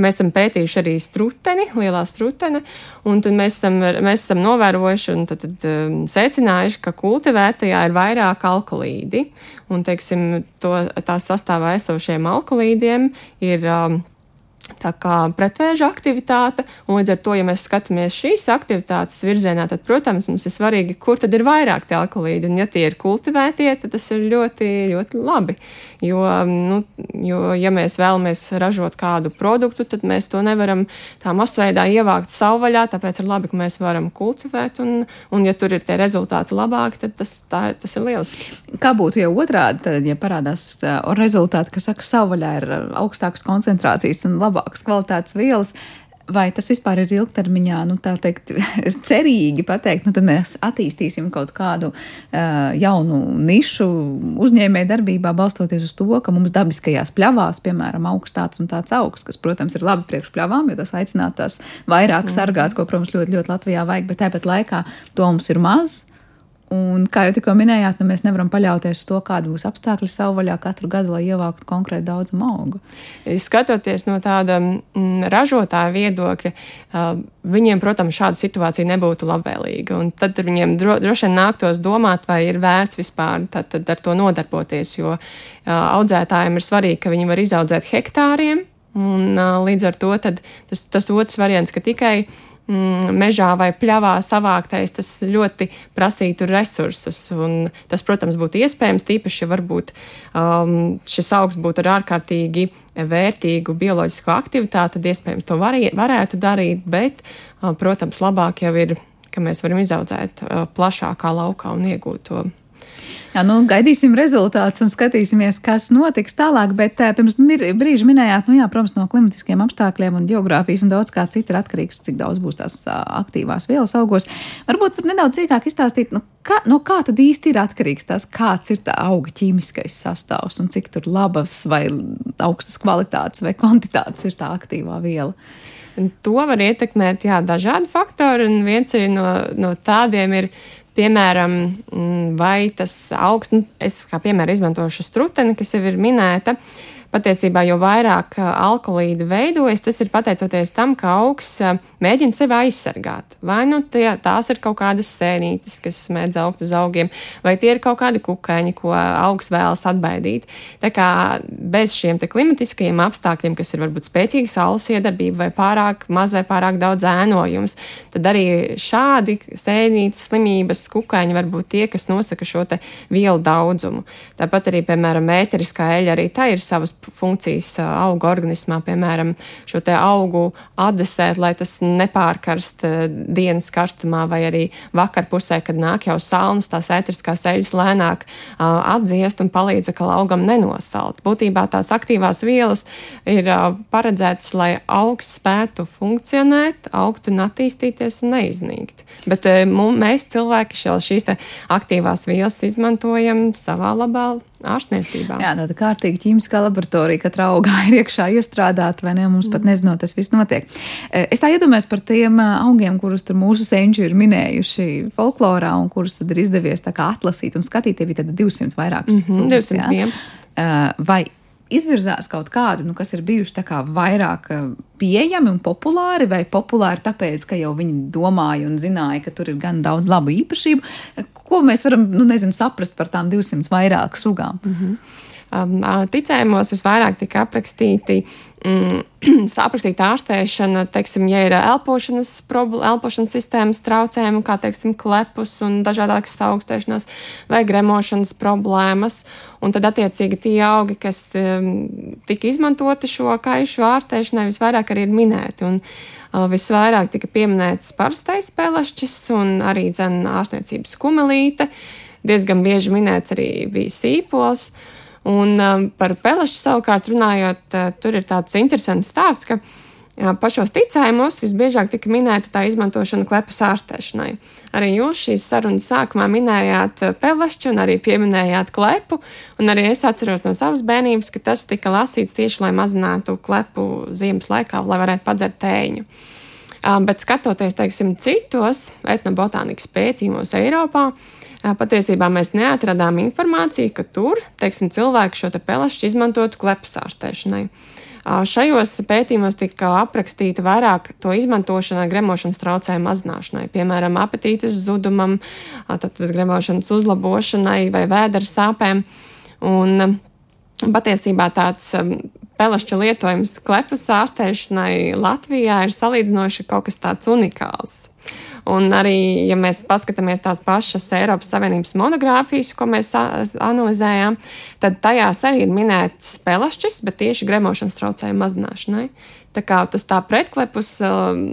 Mēs esam pētījuši arī struteni, lielā strutene, un tad mēs esam, mēs esam novērojuši un tad, tad, um, secinājuši, ka kultivētajā ir vairāk alkalīdi, un, teiksim, to, tās sastāvā esošiem alkalīdiem ir um, Tā kā pretvēža aktivitāte, un līdz ar to, ja mēs skatāmies šīs aktivitātes virzienā, tad, protams, mums ir svarīgi, kur tad ir vairāk tie alkoholīdi. Un, ja tie ir kultivētie, tad tas ir ļoti, ļoti labi. Jo, nu, jo, ja mēs vēlamies ražot kādu produktu, tad mēs to nevaram tā masveidā ievākt savvaļā, tāpēc ir labi, ka mēs varam kultivēt, un, un ja tur ir tie rezultāti labāki, tad tas, tā, tas ir lieliski. Kā būtu, ja otrādi, tad, ja parādās uh, rezultāti, kas saka, savvaļā ir augstākas koncentrācijas un labākas, labākas kvalitātes vielas. Vai tas vispār ir ilgtermiņā, nu, tā teikt, cerīgi pateikt, nu, tad mēs attīstīsim kaut kādu uh, jaunu nišu uzņēmēju darbībā, balstoties uz to, ka mums dabiskajās pļavās, piemēram, augstāts un tāds augsts, kas, protams, ir labi priekš pļavām, jo tas aicinātu tās vairāk sargāt, ko, protams, ļoti, ļoti Latvijā vajag, bet tāpat laikā to mums ir maz Un, kā jau tikko minējāt, nu, mēs nevaram paļauties uz to, kāda būs apstākļi savvaļā katru gadu, lai ievāktu konkrēti daudzumu augu. Skatoties no tāda mm, ražotāja viedokļa, viņiem, protams, šāda situācija nebūtu labvēlīga. Tad viņiem dro, droši vien nāktos domāt, vai ir vērts vispār tad, tad ar to nodarboties, jo audzētājiem ir svarīgi, ka viņi var izaudzēt hektāriem. Un, līdz ar to tas, tas otrs variants, ka tikai mežā vai pļavā savāktais, tas ļoti prasītu resursus. Tas, protams, būtu iespējams, tīpaši, ja varbūt um, šis augs būtu ar ārkārtīgi vērtīgu bioloģisku aktivitāti, tad iespējams to var, varētu darīt, bet, uh, protams, labāk jau ir, ka mēs varam izaudzēt uh, plašākā laukā un iegūt to Jā, nu, gaidīsim rezultātus un skatīsimies, kas notiks tālāk. Bet uh, pirms brīža minējāt, nu, jā, protams, no klimatiskiem apstākļiem un geogrāfijas un daudz kā cita ir atkarīgs, cik daudz būs tās aktīvās vielas augos. Varbūt tur nedaudz cīkāk izstāstīt, nu, kā, no kā tad īsti ir atkarīgs tas, kāds ir tā auga ķīmiskais sastāvs un cik tur labas vai augstas kvalitātes vai kvantitātes ir tā aktīvā viela. Un to var ietekmēt jā, dažādi faktori, un viens no, no tādiem ir Piemēram, mm, vai tas augsts, nu, es kā piemēru izmantošu struteni, kas jau ir minēta, patiesībā, jo vairāk alkoholīdi veidojas, tas ir pateicoties tam, ka augs mēģina sevi aizsargāt. Vai nu tie, tās ir kaut kādas sēnītes, kas mēdz augt uz augiem, vai tie ir kaut kādi kukaiņi, ko augs vēlas atbaidīt. Tā kā bez šiem klimatiskajiem apstākļiem, kas ir varbūt spēcīga saules iedarbība vai pārāk maz vai pārāk daudz ēnojums, tad arī šādi sēnītes, slimības, kukaiņi var būt tie, kas nosaka šo vielu daudzumu. Tāpat arī, piemēram, ēteriskā eļļa arī tā ir savas funkcijas auga organismā, piemēram, šo te augu atdesēt, lai tas nepārkarst dienas karstumā vai arī vakar pusē, kad nāk jau salnas, tās ētriskās eļas lēnāk atdziest un palīdz atkal augam nenosalt. Būtībā tās aktīvās vielas ir paredzētas, lai augs spētu funkcionēt, augt un attīstīties un neiznīgt. Bet mēs cilvēki šīs aktīvās vielas izmantojam savā labā ārstniecībā. Jā, tāda kārtīga ķīmiskā laboratorija katrā augā ir iekšā iestrādāta, vai ne? Mums mm. pat nezinot, tas viss notiek. E, es tā iedomājos par tiem e, augiem, kurus mūsu senči ir minējuši folklorā un kurus tad ir izdevies atlasīt un skatīt. Tie bija tad 200 vairākas. Mm -hmm, 211. Vai izvirzās kaut kādi, nu, kas ir bijuši vairāk eh, pieejami un populāri, vai populāri tāpēc, ka jau viņi domāja un zināja, ka tur ir gan daudz labu īpašību, ko mēs varam, nu, nezinu, saprast par tām 200 vairāku sugām. Mm -hmm. Um, ticējumos visvairāk tika aprakstīti mm, aprakstīta ārstēšana, teiksim, ja ir elpošanas, elpošanas sistēmas traucējumi, kā teiksim, klepus un dažādākas augstēšanās vai gremošanas problēmas. Un tad, attiecīgi, tie augi, kas um, tika izmantoti šo kaišu ārstēšanai, visvairāk arī ir minēti. Un, uh, visvairāk tika pieminēts parastais pelešķis un arī dzen ārstniecības kumelīte. Diezgan bieži minēts arī bija sīpols. Un um, par pelešu savukārt runājot, uh, tur ir tāds interesants stāsts, ka Pašos ticējumos visbiežāk tika minēta tā izmantošana klepas ārstēšanai. Arī jūs šīs sarunas sākumā minējāt pelašķu un arī pieminējāt klepu, un arī es atceros no savas bērnības, ka tas tika lasīts tieši, lai mazinātu klepu ziemas laikā, lai varētu padzert tēņu. Bet skatoties, teiksim, citos etnobotānikas pētījumos Eiropā, patiesībā mēs neatradām informāciju, ka tur, teiksim, cilvēki šo te pelašķu izmantotu klepas ārstēšanai. Šajos pētījumos tika aprakstīta vairāk to izmantošana gremošanas traucējumu mazināšanai, piemēram, apetītes zudumam, tad gremošanas uzlabošanai vai vēdera sāpēm. Un patiesībā tāds pelašķa lietojums klepus ārstēšanai Latvijā ir salīdzinoši kaut kas tāds unikāls. Un arī, ja mēs paskatāmies tās pašas Eiropas Savienības monogrāfijas, ko mēs analizējām, tad tajās arī ir minēts spēlašķis, bet tieši gremošanas traucējumu mazināšanai. Tā kā tas tā pretklepus, um,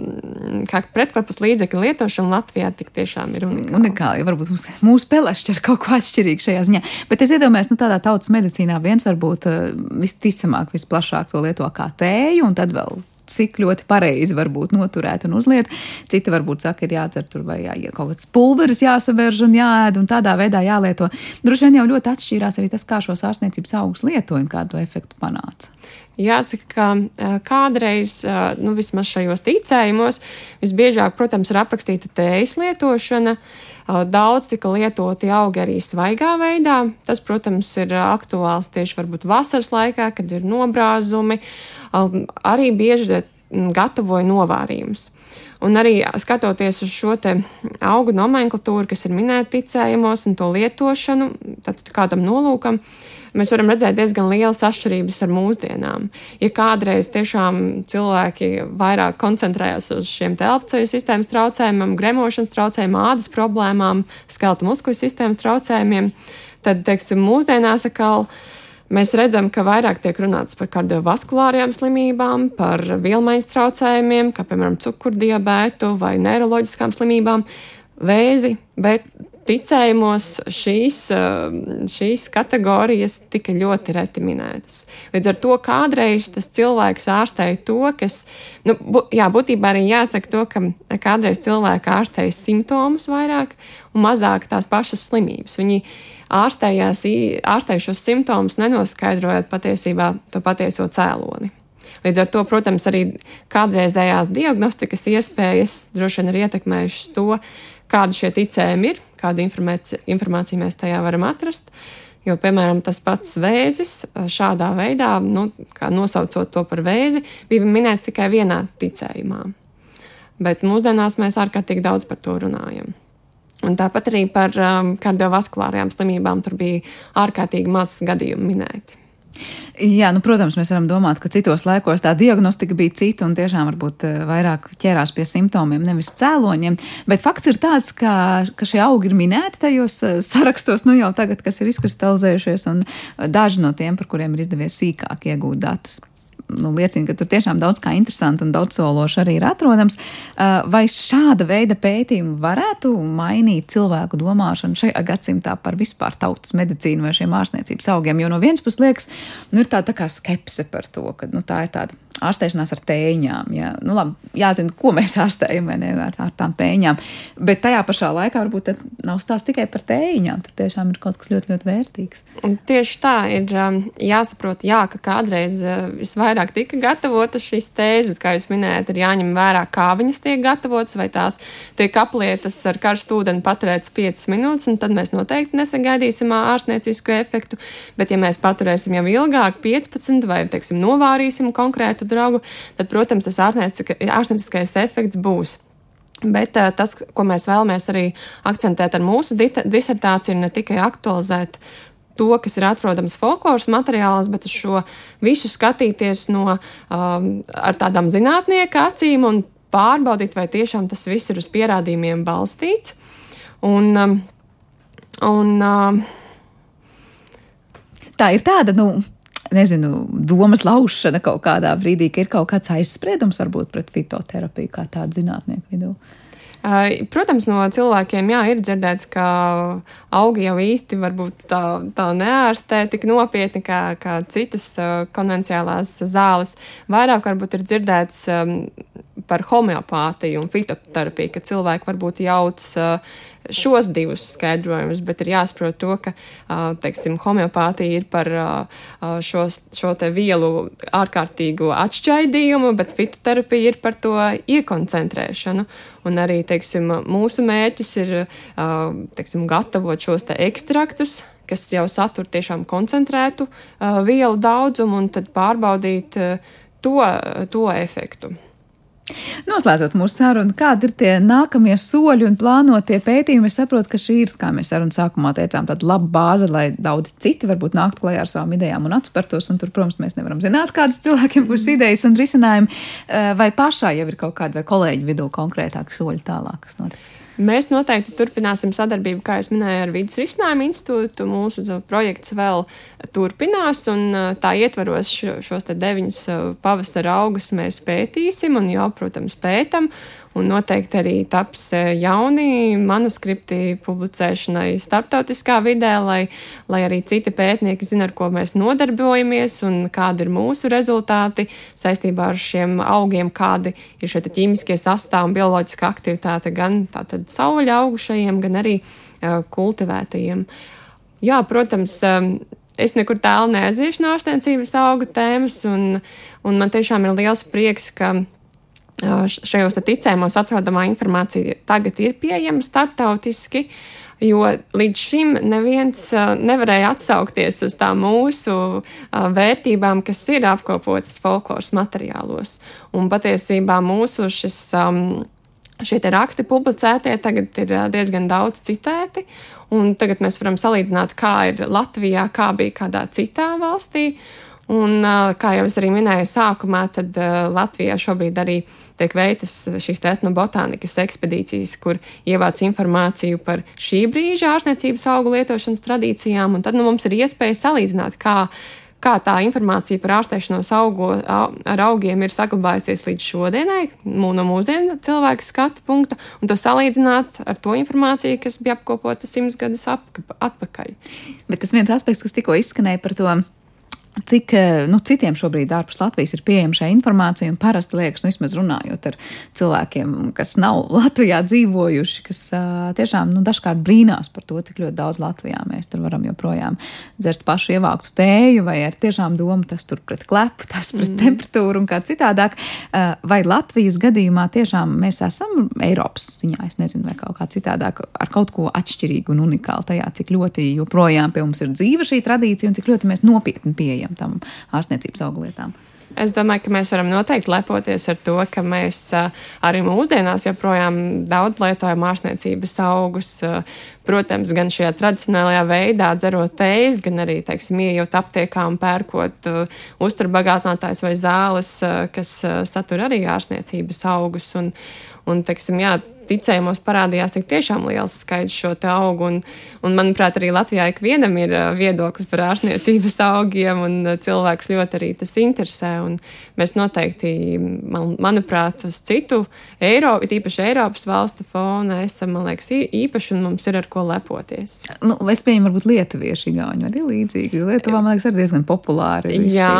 kā pretklepus līdzekļu lietošana Latvijā tik tiešām ir unikāla. Unikāli, varbūt mums, mūsu pelašķi ir kaut ko atšķirīgi šajā ziņā. Bet es iedomājos, nu tādā tautas medicīnā viens varbūt uh, visticamāk, visplašāk to lieto kā tēju, un tad vēl cik ļoti pareizi var būt noturēt un uzliet. Citi varbūt saka, ir jādzer tur vai jā, kaut kāds pulveris jāsavērž un jāēd un tādā veidā jālieto. Droši vien jau ļoti atšķīrās arī tas, kā šos ārstniecības augus lietoja un kādu efektu panāca. Jāsaka, ka kādreiz, nu, vismaz šajos ticējumos, visbiežāk, protams, ir aprakstīta tējas lietošana. Daudz tika lietoti augi arī svaigā veidā. Tas, protams, ir aktuāls tieši varbūt vasaras laikā, kad ir nobrāzumi. Arī bieži gatavoja novārījumus. Un arī skatoties uz šo augu nomenklatūru, kas ir minēta ticējumos un to lietošanu, tad kādam nolūkam, mēs varam redzēt diezgan lielas atšķirības ar mūsdienām. Ja kādreiz tiešām cilvēki vairāk koncentrējās uz šiem telpceļu sistēmas traucējumiem, gremošanas traucējumiem, ādas problēmām, skelta muskuļu sistēmas traucējumiem, tad, teiksim, mūsdienās atkal. Mēs redzam, ka vairāk tiek runāts par kardiovaskulārajām slimībām, par vielmaiņas traucējumiem, kā piemēram cukurdiabētu vai neiroloģiskām slimībām, vēzi, bet ticējumos šīs, šīs kategorijas tika ļoti reti minētas. Līdz ar to kādreiz tas cilvēks ārstēja to, kas, nu, bu, jā, būtībā arī jāsaka to, ka kādreiz cilvēki ārstēja simptomus vairāk un mazāk tās pašas slimības. Viņi ārstējās, ārstēja šos simptomus, nenoskaidrojot patiesībā to patieso cēloni. Līdz ar to, protams, arī kādreizējās diagnostikas iespējas droši vien ir ietekmējušas to, kādi šie ticējumi ir, kādu informāciju mēs tajā varam atrast. Jo, piemēram, tas pats vēzis šādā veidā, nu, nosaucot to par vēzi, bija minēts tikai vienā ticējumā. Bet mūsdienās mēs ārkārtīgi daudz par to runājam. Un tāpat arī par um, kardiovaskulārajām slimībām tur bija ārkārtīgi maz gadījumu minēti. Jā, nu, protams, mēs varam domāt, ka citos laikos tā diagnostika bija cita un tiešām varbūt eh, vairāk ķērās pie simptomiem, nevis cēloņiem. Bet fakts ir tāds, ka, ka šie augi ir minēti tajos eh, sarakstos, nu jau tagad, kas ir izkristalizējušies, un daži no tiem, par kuriem ir izdevies sīkāk iegūt datus nu, liecina, ka tur tiešām daudz kā interesanti un daudz sološi arī ir atrodams. Uh, vai šāda veida pētījumi varētu mainīt cilvēku domāšanu šajā gadsimtā par vispār tautas medicīnu vai šiem ārstniecības augiem? Jo no vienas puses liekas, nu, ir tā, tā kā skepse par to, ka nu, tā ir tāda ārstēšanās ar tēņām. Jā, nu, labi, jāzina, ko mēs ārstējam ne, ar, ar tām tēņām. Bet tajā pašā laikā varbūt nav stāsts tikai par tēņām. Tur tiešām ir kaut kas ļoti, ļoti vērtīgs. Un tieši tā ir um, jāsaprot, jā, ka kādreiz uh, visvairāk tika gatavotas šīs tēzes, bet, kā jūs minējāt, ir jāņem vērā, kā viņas tiek gatavotas, vai tās tiek aplietas ar karstu ūdeni paturētas 5 minūtes, un tad mēs noteikti nesagaidīsim ārstniecisku efektu. Bet, ja mēs paturēsim jau ilgāk, 15 vai, teiksim, novārīsim konkrētu draugu, tad, protams, tas ārstnieciskais efekts būs. Bet uh, tas, ko mēs vēlamies arī akcentēt ar mūsu disertāciju, ir ne tikai aktualizēt to, kas ir atrodams folkloras materiālos, bet uz šo visu skatīties no, um, tādām zinātnieka acīm un pārbaudīt, vai tiešām tas viss ir uz pierādījumiem balstīts. Un, um, un, um, Tā ir tāda, nu, nezinu, domas laušana kaut kādā brīdī, ka ir kaut kāds aizspriedums varbūt pret fitoterapiju kā tādu zinātnieku vidū? Protams, no cilvēkiem jā, ir dzirdēts, ka augi jau īsti varbūt tā, tā neārstē tik nopietni kā, kā citas konvencionālās zāles. Vairāk varbūt ir dzirdēts par homeopātiju un fitoterapiju, ka cilvēki varbūt jauc šos divus skaidrojumus, bet ir jāsaprot to, ka teiksim, homeopātija ir par šo, šo vielu ārkārtīgu atšķaidījumu, bet fitoterapija ir par to iekoncentrēšanu. Un arī teiksim, mūsu mērķis ir teiksim, gatavot šos te ekstraktus, kas jau satur tiešām koncentrētu vielu daudzumu, un tad pārbaudīt to, to efektu. Noslēdzot mūsu sarunu, kādi ir tie nākamie soļi un plānotie pētījumi? Es saprotu, ka šī ir, kā mēs sarunu sākumā teicām, tāda laba bāze, lai daudz citi varbūt nāktu klajā ar savām idejām un atspartos. Un tur, protams, mēs nevaram zināt, kādas cilvēkiem būs idejas un risinājumi. Eh, vai pašā jau ir kaut kādi vai kolēģi vidū konkrētāki soļi tālāk, kas notiks? Mēs noteikti turpināsim sadarbību, kā jau minēju, ar Vides risinājumu institūtu. Mūsu projekts vēl turpinās, un tā ietvaros šo, šos deviņus pavasara augus mēs pētīsim, un jau, protams, pētam. Un noteikti arī taps e, jauni manuskripti publicēšanai starptautiskā vidē, lai, lai arī citi pētnieki zina, ar ko mēs nodarbojamies un kādi ir mūsu rezultāti saistībā ar šiem augiem, kādi ir šie ķīmiskie sastāvi un bioloģiska aktivitāte gan sauļu augušajiem, gan arī uh, kultivētajiem. Jā, protams, um, es nekur tālu neaiziešu no ārstniecības auga tēmas, un, un man tiešām ir liels prieks, ka šajos ticējumos atrodamā informācija tagad ir pieejama starptautiski. Jo līdz šim neviens nevarēja atsaukties uz tām mūsu vērtībām, kas ir apkopotas folkloras materiālos. Un patiesībā mūsu šis, šie raksti publicētie tagad ir diezgan daudz citēti. Un tagad mēs varam salīdzināt, kā ir Latvijā, kā bija kādā citā valstī. Un, kā jau es arī minēju sākumā, tad Latvijā šobrīd arī tiek veiktas šīs etnobotānikas ekspedīcijas, kur ievāc informāciju par šī brīža ārstniecības augu lietošanas tradīcijām, un tad nu, mums ir iespēja salīdzināt, kā, kā tā informācija par ārstēšanos augo, ar augiem ir saglabājusies līdz šodienai, no mūsdienu cilvēku skatu punkta, un to salīdzināt ar to informāciju, kas bija apkopota simts gadus atpakaļ. Bet tas viens aspekts, kas tikko izskanēja par to Cik eh, nu, citiem šobrīd ārpus Latvijas ir pieejama šī informācija, un parasti liekas, nu, vismaz runājot ar cilvēkiem, kas nav Latvijā dzīvojuši, kas uh, tiešām nu, dažkārt brīnās par to, cik ļoti daudz Latvijā mēs tur varam joprojām dzert pašu ievāktu tēju, vai ar tiešām domu tas tur pret klepu, tas pret mm. temperatūru un kā citādāk. Uh, vai Latvijas gadījumā tiešām mēs esam Eiropas ziņā, es nezinu, vai kaut kā citādāk, ar kaut ko atšķirīgu un unikālu tajā, cik ļoti joprojām pie mums ir dzīva šī tradīcija un cik ļoti mēs nopietni pieejam pieejam tam ārstniecības auglietām. Es domāju, ka mēs varam noteikti lepoties ar to, ka mēs arī mūsdienās joprojām daudz lietojam ārstniecības augus. Protams, gan šajā tradicionālajā veidā, dzerot tējas, gan arī, teiksim, ieejot aptiekā un pērkot uzturbagātinātājs vai zāles, kas satur arī ārstniecības augus. Un, un teiksim, jā, ticējumos parādījās tik tiešām liels skaits šo augu. Un, un manuprāt, arī Latvijā ikvienam ir viedoklis par ārstniecības augiem, un cilvēks ļoti arī tas interesē. Un mēs noteikti, man, manuprāt, uz citu Eiropu, tīpaši Eiropas valstu fona, esam, man liekas, īpaši, un mums ir ar ko lepoties. Nu, es pieņemu, varbūt lietuvieši igauņi arī līdzīgi. Lietuvā, man liekas, arī diezgan populāri. Jā.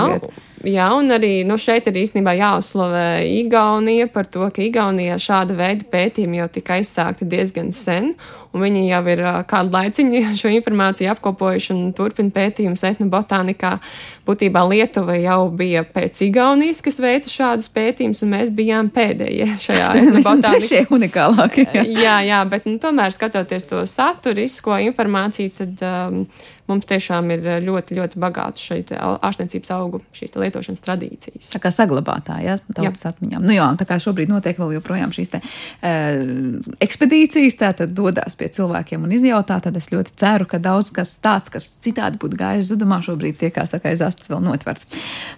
Jā, un arī nu, šeit ir īstenībā jāuzslavē Igaunija par to, ka Igaunijā šāda veida pētījumi jau tika aizsākti diezgan sen, un viņi jau ir kādu laiciņu šo informāciju apkopojuši un turpina pētījumus etnobotānikā. Būtībā Lietuva jau bija pēc Igaunijas, kas veica šādus pētījumus, un mēs bijām pēdējie šajā etnobotānikā. unikālākie. Jā. jā, jā, bet nu, tomēr skatoties to saturisko informāciju, tad um, mums tiešām ir eh, ļoti, ļoti bagāta šī ārstniecības augu šīs lietošanas tradīcijas. Tā kā saglabātāja, ja, tautas atmiņām. Nu jā, tā kā šobrīd notiek vēl joprojām šīs te, uh, ekspedīcijas, tā tad dodas pie cilvēkiem un izjautā, tad es ļoti ceru, ka daudz kas tāds, kas citādi būtu gājis zudumā, šobrīd tiek, kā saka, aiz astes vēl notverts.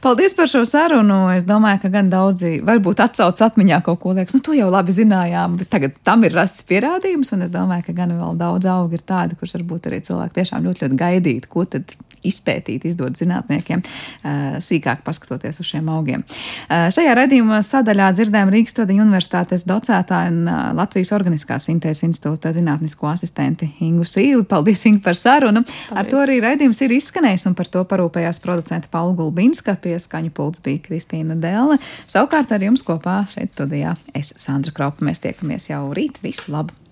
Paldies par šo sarunu. Es domāju, ka gan daudzi varbūt atsauc atmiņā kaut ko liekas, nu to jau labi zinājām, bet tagad tam ir rasts pierādījums, un es domāju, ka gan vēl daudz augi ir tādi, kurus varbūt arī cilvēki tiešām ļoti, ļoti gaida gaidīt, ko tad izpētīt, izdot zinātniekiem, sīkāk paskatoties uz šiem augiem. Šajā redzījuma sadaļā dzirdējām Rīgas Tradiņu universitātes docētāju un Latvijas Organiskās Sintēzes institūta zinātnisko asistenti Ingu Sīli. Paldies, Inga, par sarunu. Paldies. Ar to arī redzījums ir izskanējis un par to parūpējās producenta Paula Gulbinska, pie skaņu pults bija Kristīna Dēle. Savukārt ar jums kopā šeit studijā es Sandra Kropa. Mēs tiekamies jau rīt. Visu labu!